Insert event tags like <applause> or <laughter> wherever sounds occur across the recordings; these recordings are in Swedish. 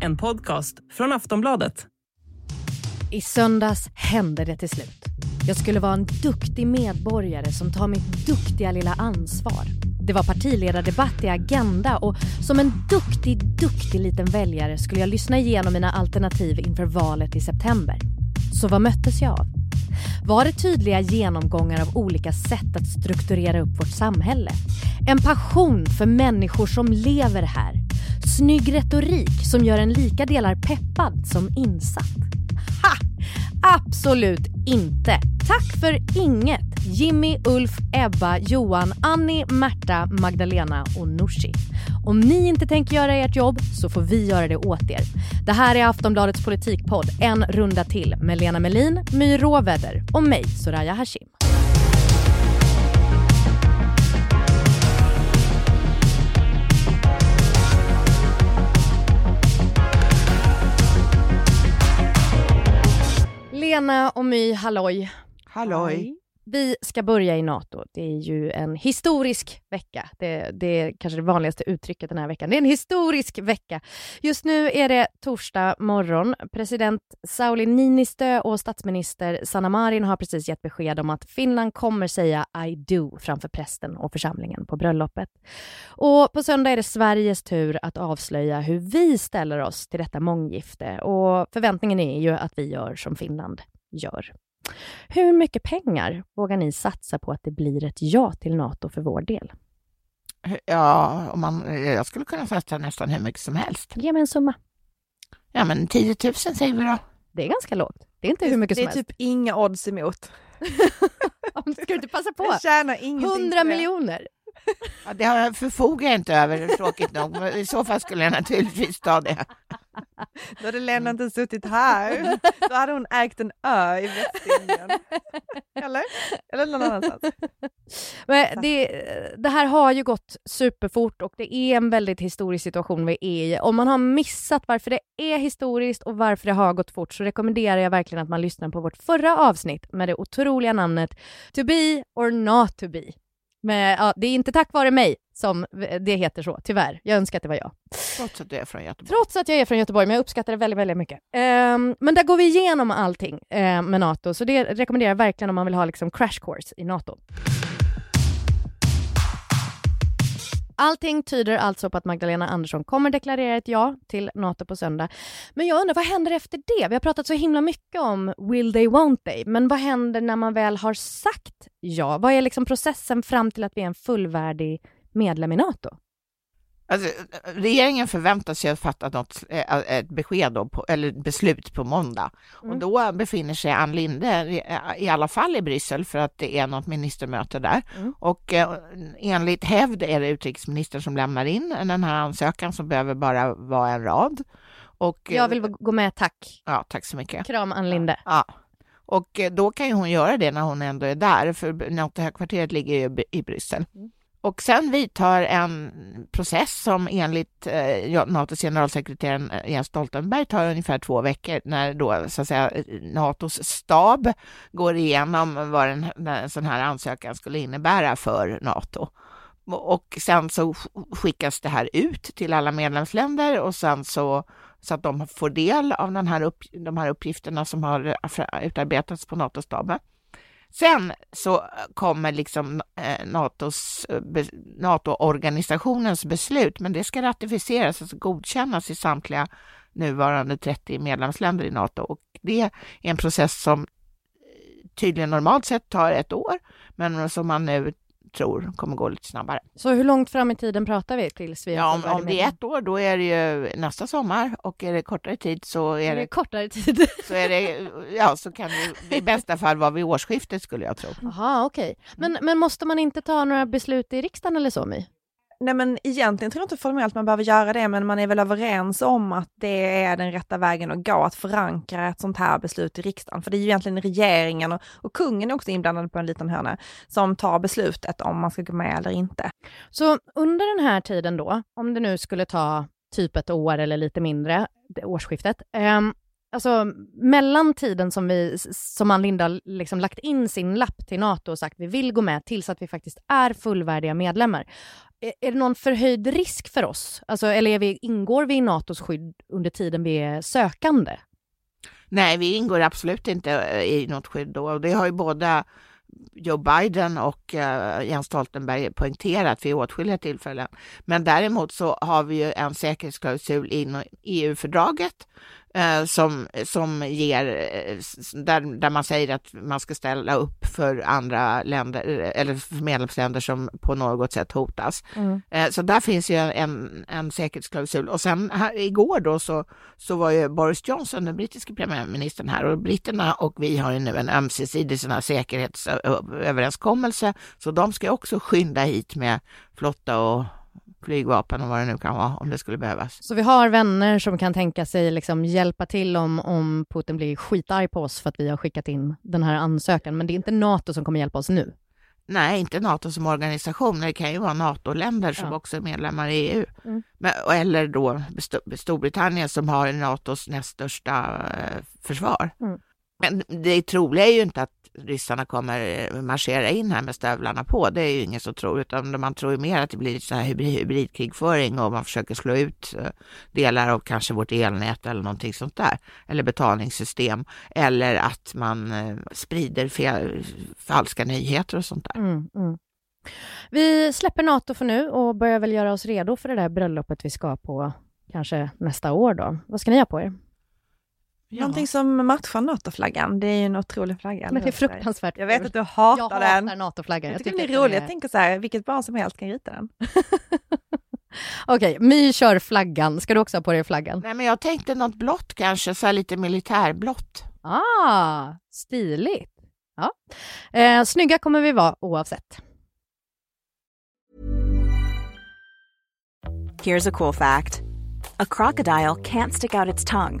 En podcast från Aftonbladet. I söndags hände det till slut. Jag skulle vara en duktig medborgare som tar mitt duktiga lilla ansvar. Det var partiledardebatt i Agenda och som en duktig, duktig liten väljare skulle jag lyssna igenom mina alternativ inför valet i september. Så vad möttes jag av? Var det tydliga genomgångar av olika sätt att strukturera upp vårt samhälle? En passion för människor som lever här? Snygg retorik som gör en lika delar peppad som insatt? Ha! Absolut inte. Tack för inget. Jimmy, Ulf, Ebba, Johan, Annie, Märta, Magdalena och Nooshi. Om ni inte tänker göra ert jobb så får vi göra det åt er. Det här är Aftonbladets politikpodd En runda till med Lena Melin, My Råväder och mig, Soraya Hashim. Lena och My, halloj. Halloj. Vi ska börja i NATO. Det är ju en historisk vecka. Det, det, är kanske det vanligaste uttrycket den här veckan. Det är en historisk vecka. Just nu är det torsdag morgon. President Sauli Niinistö och statsminister Sanna Marin har precis gett besked om att Finland kommer säga I do framför prästen och församlingen på bröllopet. Och på söndag är det Sveriges tur att avslöja hur vi ställer oss till detta månggifte och förväntningen är ju att vi gör som Finland gör. Hur mycket pengar vågar ni satsa på att det blir ett ja till NATO för vår del? Ja, om man, jag skulle kunna satsa nästan hur mycket som helst. Ge mig en summa. Ja, men 10 000 säger vi då. Det är ganska lågt. Det är inte hur mycket det som är helst. typ inga odds emot. <laughs> Ska du inte passa på? Jag tjänar ingenting 100 på det. miljoner. Ja, det har jag förfogar jag inte över, tråkigt nog. Men I så fall skulle jag naturligtvis ta det. Då hade Lena inte suttit här. Då hade hon ägt en ö i Västindien. Eller? Eller någon annanstans. Men det, det här har ju gått superfort och det är en väldigt historisk situation vi är i. Om man har missat varför det är historiskt och varför det har gått fort så rekommenderar jag verkligen att man lyssnar på vårt förra avsnitt med det otroliga namnet To be or not to be. Men, ja, det är inte tack vare mig som det heter så, tyvärr. Jag önskar att det var jag. Trots att du är från Göteborg. Trots att jag är från Göteborg, men jag uppskattar det väldigt, väldigt mycket. Ehm, men där går vi igenom allting eh, med NATO, så det rekommenderar jag verkligen om man vill ha liksom crash course i NATO. Allting tyder alltså på att Magdalena Andersson kommer deklarera ett ja till NATO på söndag. Men jag undrar, vad händer efter det? Vi har pratat så himla mycket om will they, won't they, men vad händer när man väl har sagt ja? Vad är liksom processen fram till att vi är en fullvärdig medlem i NATO? Alltså, regeringen förväntar sig att fatta något, eh, ett besked då eller beslut på måndag. Mm. Och då befinner sig Ann Linde i, alla fall i Bryssel för att det är något ministermöte där. Mm. Och eh, enligt hävd är det utrikesministern som lämnar in den här ansökan som behöver bara vara en rad. Och, eh, Jag vill gå med, tack. Ja, tack så mycket. Kram Ann Linde. Ja. Och eh, då kan ju hon göra det när hon ändå är där, för NATO-högkvarteret ligger ju i Bryssel. Mm. Och sen vidtar en process som enligt eh, NATOs generalsekreterare eh, Jens Stoltenberg tar ungefär två veckor när då så att säga NATOs stab går igenom vad en, en sån här ansökan skulle innebära för NATO. Och sen så skickas det här ut till alla medlemsländer och sen så så att de får del av den här upp, de här uppgifterna som har utarbetats på NATO-staben. Sen så kommer liksom eh, NATOs, eh, NATO-organisationens beslut, men det ska ratificeras, alltså godkännas i samtliga nuvarande 30 medlemsländer i NATO. Och det är en process som eh, tydligen normalt sett tar ett år, men som man nu tror kommer gå lite snabbare. Så hur långt fram i tiden pratar vi tills vi Ja, om, om det är ett år, då är det ju nästa sommar och är det kortare tid så är Är det det, kortare tid? så är det, ja, så kan det i bästa fall vara vid årsskiftet skulle jag tro. Jaha, okej. Men, men måste man inte ta några beslut i riksdagen eller så, My? Nej men egentligen tror jag inte formellt man behöver göra det, men man är väl överens om att det är den rätta vägen att gå, att förankra ett sånt här beslut i riksdagen. För det är ju egentligen regeringen och, och kungen är också inblandad på en liten hörna, som tar beslutet om man ska gå med eller inte. Så under den här tiden då, om det nu skulle ta typ ett år eller lite mindre, det årsskiftet, ehm, alltså mellan tiden som, vi, som Ann Linda liksom lagt in sin lapp till NATO och sagt vi vill gå med tills att vi faktiskt är fullvärdiga medlemmar. är, är det någon förhöjd risk för oss? Alltså, eller är vi, ingår vi i NATOs skydd under tiden vi är sökande? Nej, vi ingår absolut inte eh, i något skydd då. Och det har ju båda Joe Biden och uh, Jens Stoltenberg poängterat vid åtskilliga tillfällen. Men däremot så har vi ju en säkerhetsklausul inom EU-fördraget som, som ger, eh, där, där man säger att man ska ställa upp för andra länder, eh, eller för medlemsländer som på något sätt hotas. Mm. Eh, så där finns ju en, en säkerhetsklausul. Och sen här, igår då så, så var ju Boris Johnson, den brittiske premiärministern här, och britterna och vi har ju nu en ömsesidig sån här säkerhetsöverenskommelse, så de ska också skynda hit med flotta och flygvapen och vad det nu kan vara om det skulle behövas. Så vi har vänner som kan tänka sig liksom hjälpa till om, om Putin blir skitarg på oss för att vi har skickat in den här ansökan, men det är inte NATO som kommer hjälpa oss nu? Nej, inte NATO som organisation, det kan ju vara NATO-länder som ja. också är medlemmar i EU. Mm. Men, eller då Storbritannien som har NATOs näst största eh, försvar. Mm. Men det troliga är ju inte att ryssarna kommer eh, marschera in här med stövlarna på. Det är ju ingen som tror, utan man tror ju mer att det blir så här hybrid, hybridkrigföring och man försöker slå ut eh, delar av kanske vårt elnät eller någonting sånt där. Eller betalningssystem. Eller att man eh, sprider fel, falska nyheter och sånt där. Mm, mm. Vi släpper NATO för nu och börjar väl göra oss redo för det där bröllopet vi ska på kanske nästa år då. Vad ska ni ha på er? Ja. Någonting som matchar NATO-flaggan, det är ju en otrolig flagga. Men det är fruktansvärt Jag vet att du hatar jag den. Jag hatar NATO-flaggan. Jag, jag tycker den är rolig, är... jag tänker så här, vilket barn som helst kan rita den. <laughs> Okej, okay, My kör flaggan. Ska du också ha på dig flaggan? Nej, men jag tänkte något blått kanske, så lite militärblått. Ah, stiligt. Ja. Eh, snygga kommer vi vara oavsett. Here's a cool fact. A crocodile can't stick out its tongue.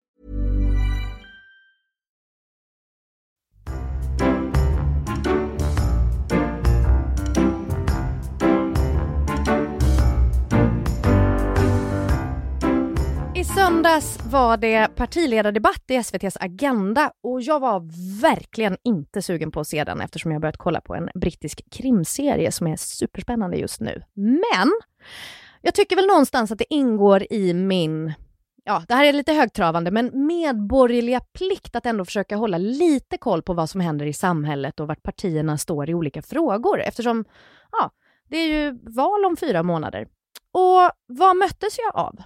söndags var det partiledardebatt i SVTs Agenda och jag var verkligen inte sugen på att se den eftersom jag börjat kolla på en brittisk krimserie som är superspännande just nu. Men jag tycker väl någonstans att det ingår i min ja, det här är lite högtravande, men medborgerliga plikt att ändå försöka hålla lite koll på vad som händer i samhället och vart partierna står i olika frågor eftersom, ja, det är ju val om fyra månader. Och vad möttes jag av?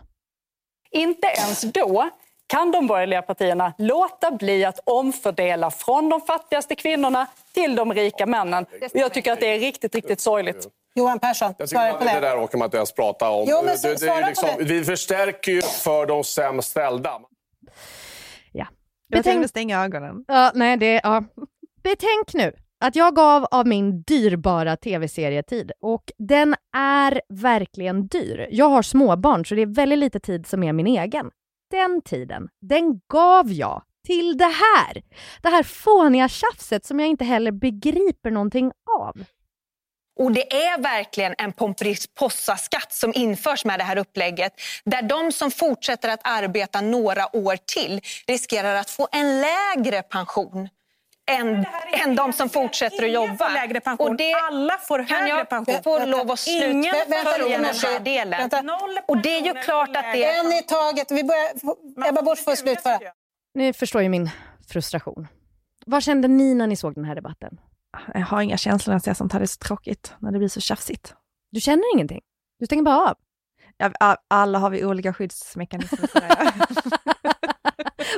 Inte ens då kan de borgerliga partierna låta bli att omfördela från de fattigaste kvinnorna till de rika männen. jag tycker att det är riktigt, riktigt sorgligt. Johan Persson, svara på det. Det där orkar man inte ens prata om. Jo, men det, det är liksom, vi förstärker ju för de sämst ställda. Ja. Jag tänkte stänga ögonen. Ja, nej, det, ja. Betänk nu att jag gav av min dyrbara tv-serietid och den är verkligen dyr. Jag har småbarn så det är väldigt lite tid som är min egen. Den tiden, den gav jag till det här. Det här fåniga tjafset som jag inte heller begriper någonting av. Och det är verkligen en Pomperipossaskatt som införs med det här upplägget där de som fortsätter att arbeta några år till riskerar att få en lägre pension än, än de som fortsätter att jobba. Får lägre pension. Och det Alla får högre jag pension. få lov att slutfölja den här delen? Och det är ju klart att det... En i taget. Vi börjar... Ebba Busch får slutföra. Ni förstår ju min frustration. Vad kände ni när ni såg den här debatten? Jag har inga känslor när jag ser sånt här. Det är så tråkigt när det blir så tjafsigt. Du känner ingenting? Du stänger bara av? Ja, alla har vi olika skyddsmekanismer.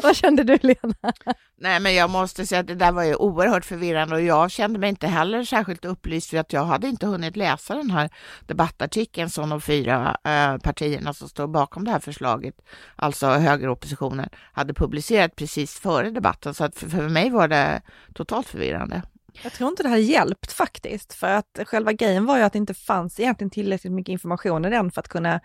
<laughs> Vad kände du Lena? Nej, men jag måste säga att det där var ju oerhört förvirrande och jag kände mig inte heller särskilt upplyst för att jag hade inte hunnit läsa den här debattartikeln som de fyra eh, partierna som står bakom det här förslaget, alltså högeroppositionen, hade publicerat precis före debatten. Så att för, för mig var det totalt förvirrande. Jag tror inte det hade hjälpt faktiskt, för att själva grejen var ju att det inte fanns egentligen tillräckligt mycket information i den för att kunna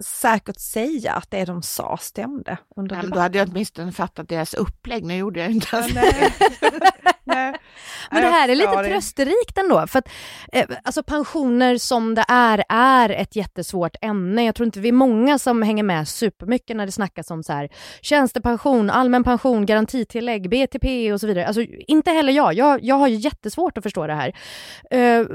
säkert säga att det de sa stämde under Men då hade jag åtminstone fattat deras upplägg, nu gjorde jag inte ens. Nej. <laughs> <laughs> Men det här är lite det. trösterikt ändå, för att eh, alltså pensioner som det är, är ett jättesvårt ämne. Jag tror inte vi är många som hänger med supermycket när det snackas om så här tjänstepension, allmän pension, garantitillägg, BTP och så vidare. Alltså inte heller jag. Jag, jag har jättesvårt att förstå det här. Eh,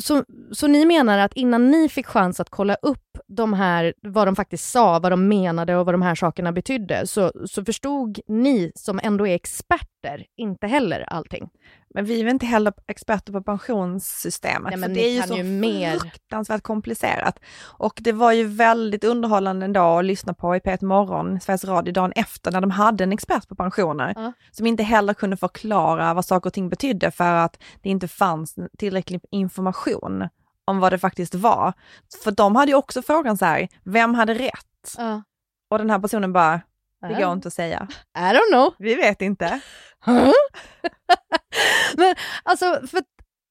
så, så ni menar att innan ni fick chans att kolla upp de här, vad de faktiskt sa, vad de menade och vad de här sakerna betydde, så, så förstod ni som ändå är experter inte heller allting? Men vi är väl inte heller experter på pensionssystemet. Nej, men för det är ju så ju mer. fruktansvärt komplicerat. Och det var ju väldigt underhållande ändå att lyssna på i P1 Morgon, Sveriges Radio, dagen efter när de hade en expert på pensioner. Ja. Som inte heller kunde förklara vad saker och ting betydde för att det inte fanns tillräcklig information om vad det faktiskt var. För de hade ju också frågan så här, vem hade rätt? Ja. Och den här personen bara, det går inte att säga. I don't know. Vi vet inte. <laughs> men alltså, för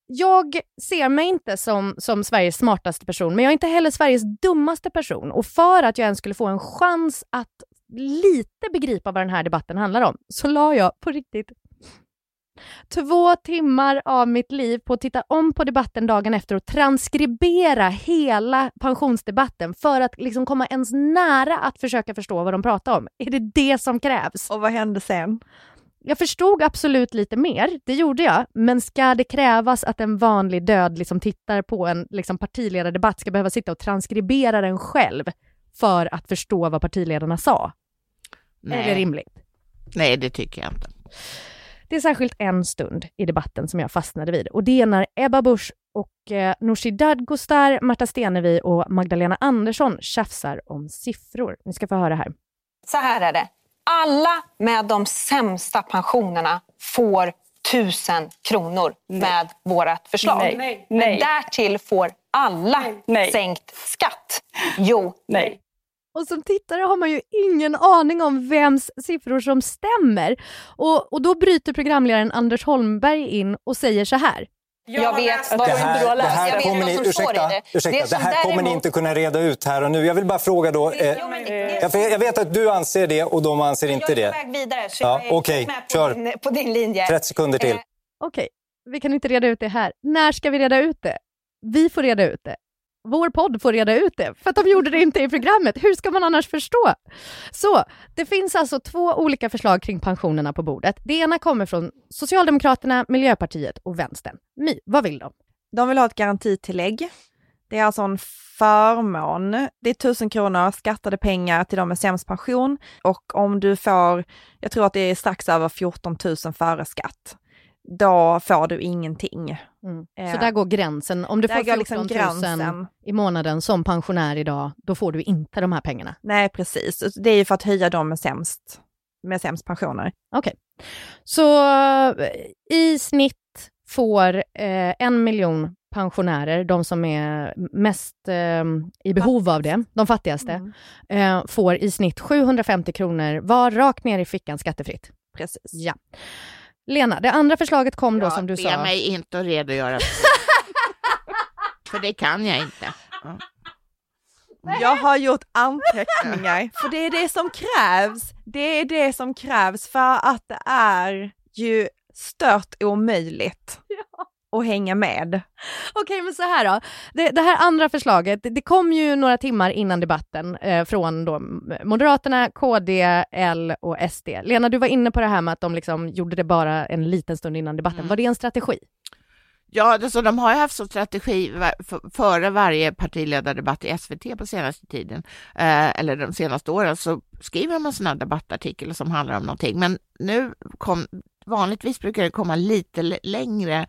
jag ser mig inte som, som Sveriges smartaste person, men jag är inte heller Sveriges dummaste person. Och för att jag ens skulle få en chans att lite begripa vad den här debatten handlar om, så la jag på riktigt två timmar av mitt liv på att titta om på debatten dagen efter och transkribera hela pensionsdebatten för att liksom komma ens nära att försöka förstå vad de pratar om. Är det det som krävs? Och vad hände sen? Jag förstod absolut lite mer, det gjorde jag, men ska det krävas att en vanlig dödlig som tittar på en liksom, partiledardebatt ska behöva sitta och transkribera den själv för att förstå vad partiledarna sa? Är det rimligt? Nej, det tycker jag inte. Det är särskilt en stund i debatten som jag fastnade vid och det är när Ebba Busch och eh, Nooshi Dadgostar, Märta Stenevi och Magdalena Andersson tjafsar om siffror. Ni ska få höra här. Så här är det. Alla med de sämsta pensionerna får tusen kronor med vårt förslag. Nej. Nej. Men Nej. därtill får alla Nej. sänkt skatt. Jo. Nej. Och som tittare har man ju ingen aning om vems siffror som stämmer. Och, och då bryter programledaren Anders Holmberg in och säger så här. Jag vet Det vad Det här, det här kommer vad ni, som står i ursäkta, det. ursäkta, Det det här kommer ni inte kunna reda ut här och nu. Jag vill bara fråga då. Eh, Jo, men det- jag, vet att du anser det och de anser inte Jag är på det. väg vidare, så Ja, jag är okej, med på, kör. din, på din linje. 30 sekunder till. Eh, Okej, vi kan inte reda ut det här. När ska vi reda ut det? Vi får reda ut det. Vår podd får reda ut det, för att de gjorde det inte i programmet. Hur ska man annars förstå? Så, det finns alltså två olika förslag kring pensionerna på bordet. Det ena kommer från Socialdemokraterna, Miljöpartiet och Vänstern. My, vad vill de? De vill ha ett garantitillägg. Det är alltså en förmån. Det är tusen kronor skattade pengar till de med sämst pension och om du får, jag tror att det är strax över 14 000 före skatt, då får du ingenting. Mm. Så där går gränsen. Om du får går 14 liksom 000 gränsen. i månaden som pensionär idag, då får du inte de här pengarna. Nej, precis. Det är ju för att höja dem med sämst, med sämst pensioner. Okej. Så eh, i snitt får eh, en miljon pensionärer, de som är mest eh, i behov av det, de fattigaste, Mm. eh, får i snitt 750 kronor var rakt ner i fickan skattefritt. Precis. Ja. Lena, det andra förslaget kom då Ja, som du be sa. mig inte att redogöra för <laughs> För det kan jag inte. Ja. Jag har gjort anteckningar, för det är det som krävs. Det är det som krävs för att det är ju stört omöjligt att hänga med. Okej, men så här då. Det, det här andra förslaget, det, det kom ju några timmar innan debatten eh, från då Moderaterna, KD, L och SD. Lena, du var inne på det här med att de liksom gjorde det bara en liten stund innan debatten. Mm. Var det en strategi? Ja, det, så de har ju haft som strategi före varje partiledardebatt i SVT på senaste tiden, eh, eller de senaste åren, så skriver de en sån här debattartikel som handlar om någonting. Men nu kom, vanligtvis brukar det komma lite längre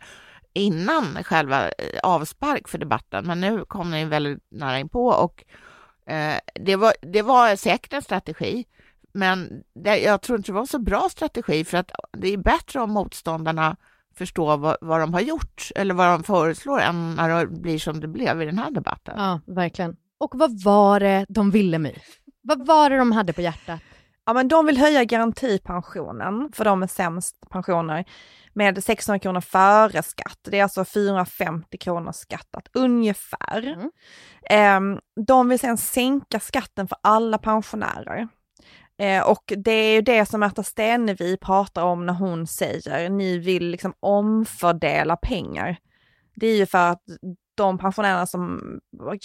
innan själva eh, avspark för debatten, men nu kom den väldigt nära inpå och eh, det, var, det var säkert en strategi, men det, jag tror inte det var en så bra strategi för att det är bättre om motståndarna förstår vad, vad de har gjort eller vad de föreslår än när det blir som det blev i den här debatten. Ja, verkligen. Och vad var det de ville My? Vad var det de hade på hjärtat? Ja men de vill höja garantipensionen för de med sämst pensioner med 600 kronor före skatt. Det är alltså 450 kronor skattat ungefär. Mm. De vill sen sänka skatten för alla pensionärer. Eh, och det är ju det som Märta Stenevi pratar om när hon säger ni vill liksom omfördela pengar. Det är ju för att de pensionärerna som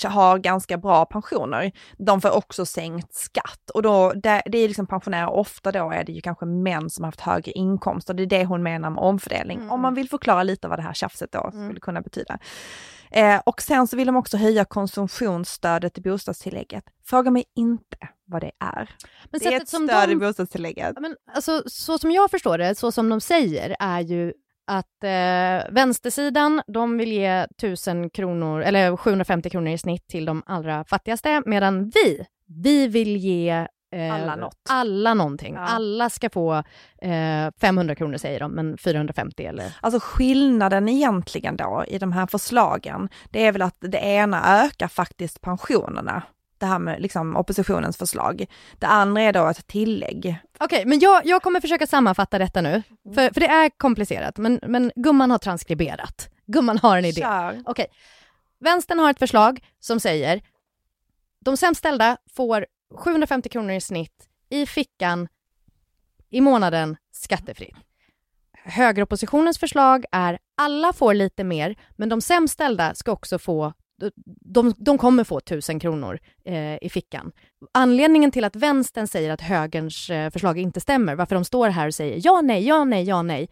har ganska bra pensioner, de får också sänkt skatt. Och då, det, det är liksom pensionärer, ofta då är det ju kanske män som har haft högre inkomster. Det är det hon menar med omfördelning. Mm. Om man vill förklara lite vad det här tjafset då mm. skulle kunna betyda. Eh, och sen så vill de också höja konsumtionsstödet till bostadstillägget. Fråga mig inte vad det är. Men det är ett stöd de... i bostadstillägget. Men, alltså, så som jag förstår det, så som de säger, är ju att eh, vänstersidan, de vill ge 1000 kronor, eller 750 kronor i snitt till de allra fattigaste, medan vi, vi vill ge eh, alla något. Alla någonting. Ja. Alla ska få eh, 500 kronor säger de, men 450 eller? Alltså skillnaden egentligen då i de här förslagen, det är väl att det ena ökar faktiskt pensionerna det här med liksom oppositionens förslag. Det andra är då ett tillägg. Okej, okay, men jag, jag kommer försöka sammanfatta detta nu, för, för det är komplicerat, men, men gumman har transkriberat. Gumman har en idé. Okej. Okay. Vänstern har ett förslag som säger de sämst ställda får 750 kronor i snitt i fickan i månaden skattefritt. Högeroppositionens förslag är alla får lite mer, men de sämst ställda ska också få de, de kommer få tusen kronor eh, i fickan. Anledningen till att vänstern säger att högerns eh, förslag inte stämmer, varför de står här och säger ja, nej, ja, nej, ja, nej,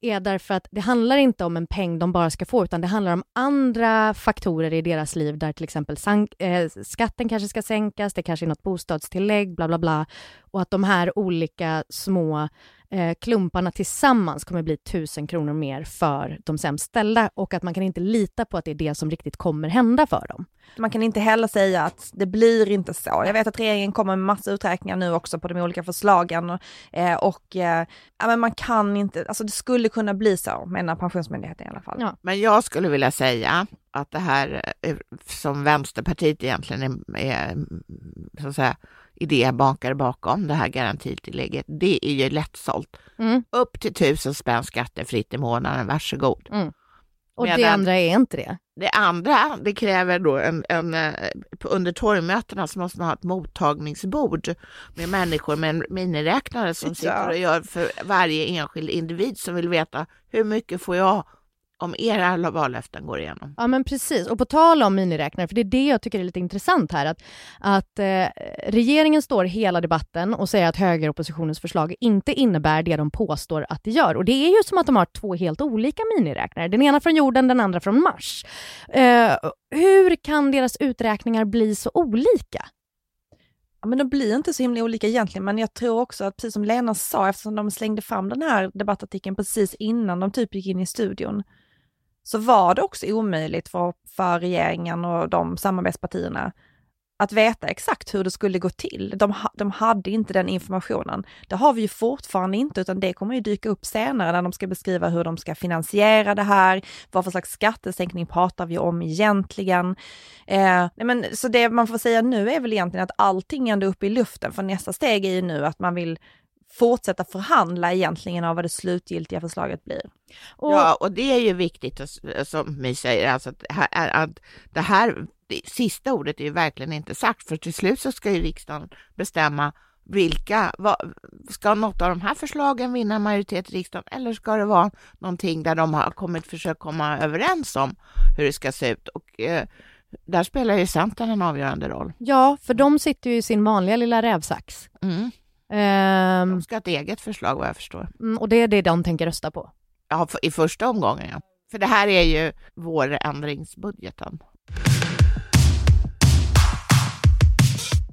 är därför att det handlar inte om en peng de bara ska få, utan det handlar om andra faktorer i deras liv där till exempel sank, eh, skatten kanske ska sänkas, det kanske är något bostadstillägg, bla bla bla. Och att de här olika små eh, klumparna tillsammans kommer bli tusen kronor mer för de sämst ställda och att man kan inte lita på att det är det som riktigt kommer hända för dem. Man kan inte heller säga att det blir inte så. Jag vet att regeringen kommer med massa uträkningar nu också på de olika förslagen eh, och eh, men man kan inte, alltså det skulle kunna bli så menar Pensionsmyndigheten i alla fall. Ja. Men jag skulle vilja säga att det här eh, som Vänsterpartiet egentligen är, är så att säga, idé bakar bakom det här garantitillägget, det är ju lättsålt. Mm. Upp till tusen spänn skattefritt i månaden, varsågod. Mm. Och Medan det andra är inte det? Det andra, det kräver då en, en eh, under torgmötena så måste man ha ett mottagningsbord med människor med en miniräknare som sitter och gör för varje enskild individ som vill veta hur mycket får jag om era vallöften går igenom. Ja men precis, och på tal om miniräknare, för det är det jag tycker är lite intressant här, att, att eh, regeringen står hela debatten och säger att högeroppositionens förslag inte innebär det de påstår att det gör. Och det är ju som att de har två helt olika miniräknare, den ena från jorden, den andra från Mars. Eh, hur kan deras uträkningar bli så olika? Ja, men de blir inte så himla olika egentligen, men jag tror också att precis som Lena sa, eftersom de slängde fram den här debattartikeln precis innan de typ gick in i studion, så var det också omöjligt för, för regeringen och de samarbetspartierna att veta exakt hur det skulle gå till. De, de hade inte den informationen. Det har vi ju fortfarande inte, utan det kommer ju dyka upp senare när de ska beskriva hur de ska finansiera det här. Vad för slags skattesänkning pratar vi om egentligen? Eh, men, så det man får säga nu är väl egentligen att allting är ändå uppe i luften, för nästa steg är ju nu att man vill fortsätta förhandla egentligen av vad det slutgiltiga förslaget blir. Och... Ja, och det är ju viktigt som ni säger, alltså att, att det här det sista ordet är ju verkligen inte sagt, för till slut så ska ju riksdagen bestämma vilka, vad, ska något av de här förslagen vinna majoritet i riksdagen eller ska det vara någonting där de har kommit försöka komma överens om hur det ska se ut? Och, eh, där spelar ju Centern en avgörande roll. Ja, för de sitter ju i sin vanliga lilla rävsax. Mm. Um, de ska ha ett eget förslag vad jag förstår. Mm, och det är det de tänker rösta på? Ja, i första omgången ja. För det här är ju vårändringsbudgeten.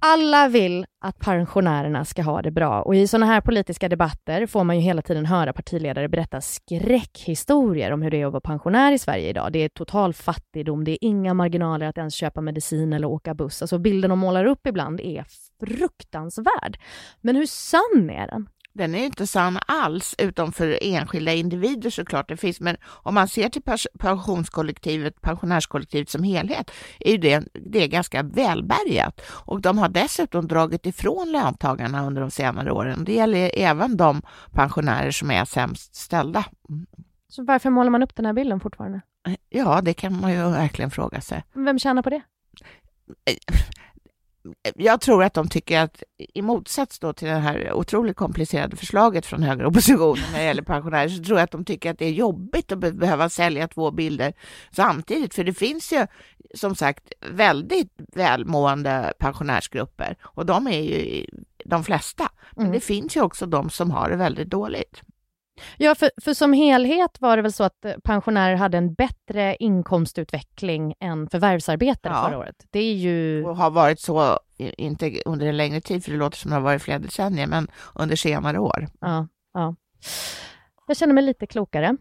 Alla vill att pensionärerna ska ha det bra och i sådana här politiska debatter får man ju hela tiden höra partiledare berätta skräckhistorier om hur det är att vara pensionär i Sverige idag. Det är total fattigdom, det är inga marginaler att ens köpa medicin eller åka buss. Alltså bilden de målar upp ibland är fruktansvärd. Men hur sann är den? Den är inte sann alls, utom för enskilda individer såklart det finns. Men om man ser till pensionskollektivet, pensionärskollektivet som helhet, är det, det är ganska välbärgat. Och de har dessutom dragit ifrån löntagarna under de senare åren. Det gäller även de pensionärer som är sämst ställda. Så varför målar man upp den här bilden fortfarande? Ja, det kan man ju verkligen fråga sig. Vem tjänar på det? Jag tror att de tycker att i motsats då till det här otroligt komplicerade förslaget från högeroppositionen när det gäller pensionärer så tror jag att de tycker att det är jobbigt att be behöva sälja två bilder samtidigt. För det finns ju som sagt väldigt välmående pensionärsgrupper och de är ju de flesta. Men Mm. det finns ju också de som har det väldigt dåligt. Ja, för, för som helhet var det väl så att eh, pensionärer hade en bättre inkomstutveckling än förvärvsarbetare Ja. förra året. Det är ju... Och har varit så, inte under en längre tid, för det låter som det har varit flera decennier, men under senare år. Ja, ja. Jag känner mig lite klokare.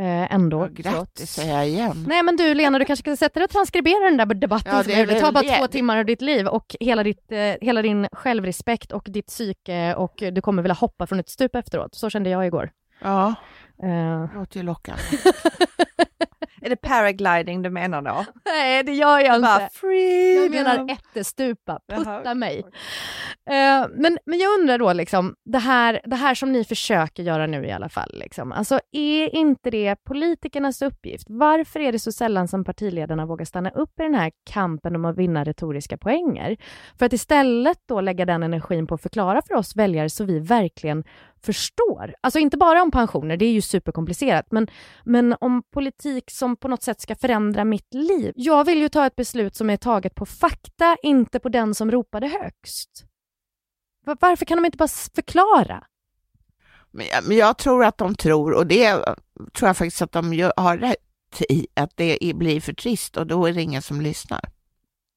Eh, ändå. Ja, grattis säger jag igen. Nej men du Lena, du kanske ska sätta dig och transkribera den där debatten Ja, mig. är Det tar bara det. två timmar av ditt liv och hela, ditt, eh, hela din självrespekt och ditt psyke och du kommer vilja hoppa från ett stup efteråt. Så kände jag igår. Ja, Eh, låter ju lockande. <laughs> Är det paragliding du menar då? <laughs> nej, det gör jag Bara inte. freedom. Jag menar ättestupa, putta Jaha. mig. Eh, men, men jag undrar då, liksom, det, här, det här som ni försöker göra nu i alla fall, liksom, alltså, är inte det politikernas uppgift? Varför är det så sällan som partiledarna vågar stanna upp i den här kampen om att vinna retoriska poänger? För att istället då lägga den energin på att förklara för oss väljare så vi verkligen förstår. Alltså inte bara om pensioner, det är ju superkomplicerat, men, men om politik som på något sätt ska förändra mitt liv. Jag vill ju ta ett beslut som är taget på fakta, inte på den som ropade högst. Varför kan de inte bara förklara? Men jag, men jag tror att de tror, och det tror jag faktiskt att de gör, har rätt i, att det blir för trist och då är det ingen som lyssnar.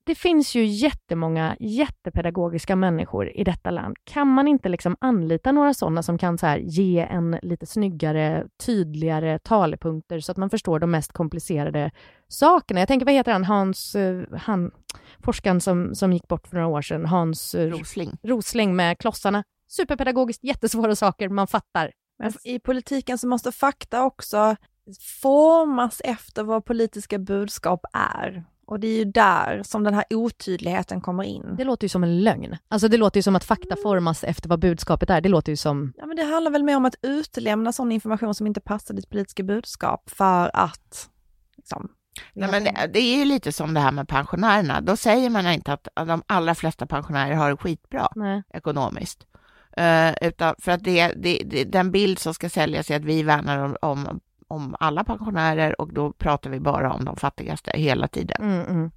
Det finns ju jättemånga jättepedagogiska människor i detta land. Kan man inte liksom anlita några sådana som kan så ge en lite snyggare, tydligare talepunkter så att man förstår de mest komplicerade sakerna? Jag tänker, vad heter han, Hans, eh, han, forskaren som, som gick bort för några år sedan, Hans eh, Rosling. Rosling med klossarna. Superpedagogiskt, jättesvåra saker, man fattar. Men i politiken så måste fakta också formas efter vad politiska budskap är. Och det är ju där som den här otydligheten kommer in. Det låter ju som en lögn. Alltså det låter ju som att fakta formas efter vad budskapet är. Det låter ju som... Ja, men det handlar väl mer om att utelämna sån information som inte passar ditt politiska budskap för att liksom, Nej, men det, det är ju lite som det här med pensionärerna. Då säger man inte att de allra flesta pensionärer har det skitbra Nej. ekonomiskt. Eh, utan för att det, det, det, den bild som ska säljas är att vi värnar om, om, om alla pensionärer och då pratar vi bara om de fattigaste hela tiden. Mm, mm.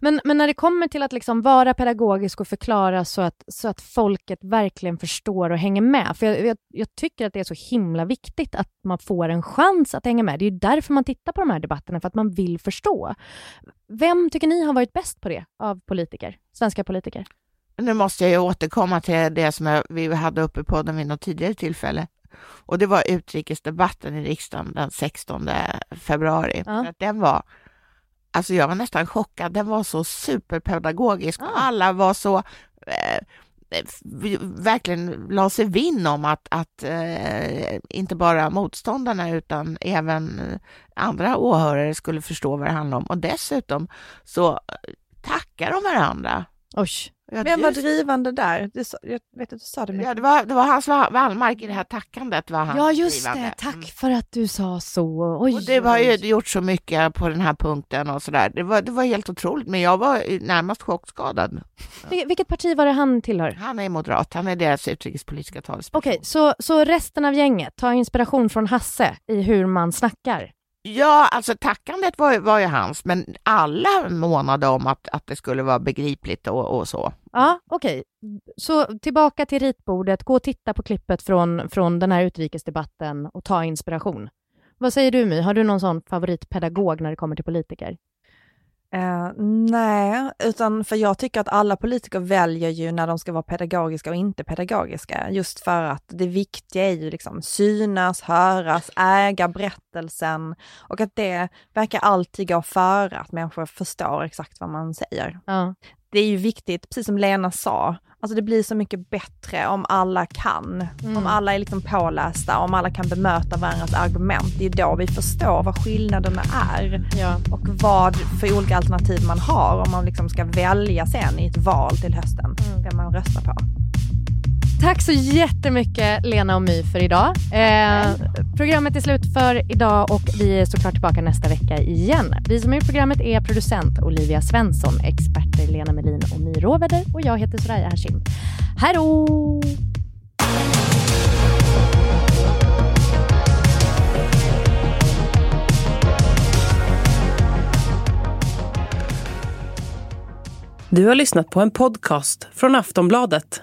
Men, men när det kommer till att liksom vara pedagogisk och förklara så att, så att folket verkligen förstår och hänger med. För jag, jag, jag tycker att det är så himla viktigt att man får en chans att hänga med. Det är ju därför man tittar på de här debatterna, för att man vill förstå. Vem tycker ni har varit bäst på det av politiker? Svenska politiker? Nu måste jag ju återkomma till det som jag, vi hade uppe på podden vid något tidigare tillfälle. Och det var utrikesdebatten i riksdagen den 16 februari. Ja. För att den var, alltså jag var nästan chockad, den var så superpedagogisk Ja. alla var så eh, verkligen la sig vinn om att, att eh, inte bara motståndarna utan även andra åhörare skulle förstå vad det handlade om. Och dessutom så tackar de varandra. Oj. Ja, Vem var drivande där? Du jag vet att du sa det. Men... Ja, det var, det var Hans Wa- Wallmark i det här tackandet. Var han Ja, just drivande. det. Tack Mm. för att du sa så. Oj, Och det har ju gjort så mycket på den här punkten och sådär. Det var, det var helt otroligt, men jag var närmast chockskadad. <laughs> Vil- Vilket parti var det han tillhör? Han är moderat, han är deras utrikespolitiska talesperson. Okej, så, så resten av gänget, ta inspiration från Hasse i hur man snackar. Ja, alltså tackandet var, ju- var ju hans, men alla månade om att, att det skulle vara begripligt och, och så. Ja, okej. Så tillbaka till ritbordet, gå och titta på klippet från, från den här utrikesdebatten och ta inspiration. Vad säger du My, har du någon sån favoritpedagog när det kommer till politiker? Eh, nej, utan för jag tycker att alla politiker väljer ju när de ska vara pedagogiska och inte pedagogiska. Just för att det viktiga är ju liksom synas, höras, äga berättelsen och att det verkar alltid gå före att människor förstår exakt vad man säger. Ja det är ju viktigt, precis som Lena sa, alltså det blir så mycket bättre om alla kan, Mm. om alla är liksom pålästa, om alla kan bemöta varandras argument. Det är då vi förstår vad skillnaderna är Ja. och vad för olika alternativ man har om man liksom ska välja sen i ett val till hösten, vem man röstar på. Tack så jättemycket Lena och My för idag. Eh, programmet är slut för idag och vi är såklart tillbaka nästa vecka igen. Vi som har gjort programmet är producent Olivia Svensson, experter Lena Melin och My Råväder och jag heter Soraya Hashim. Hej då! Du har lyssnat på en podcast från Aftonbladet.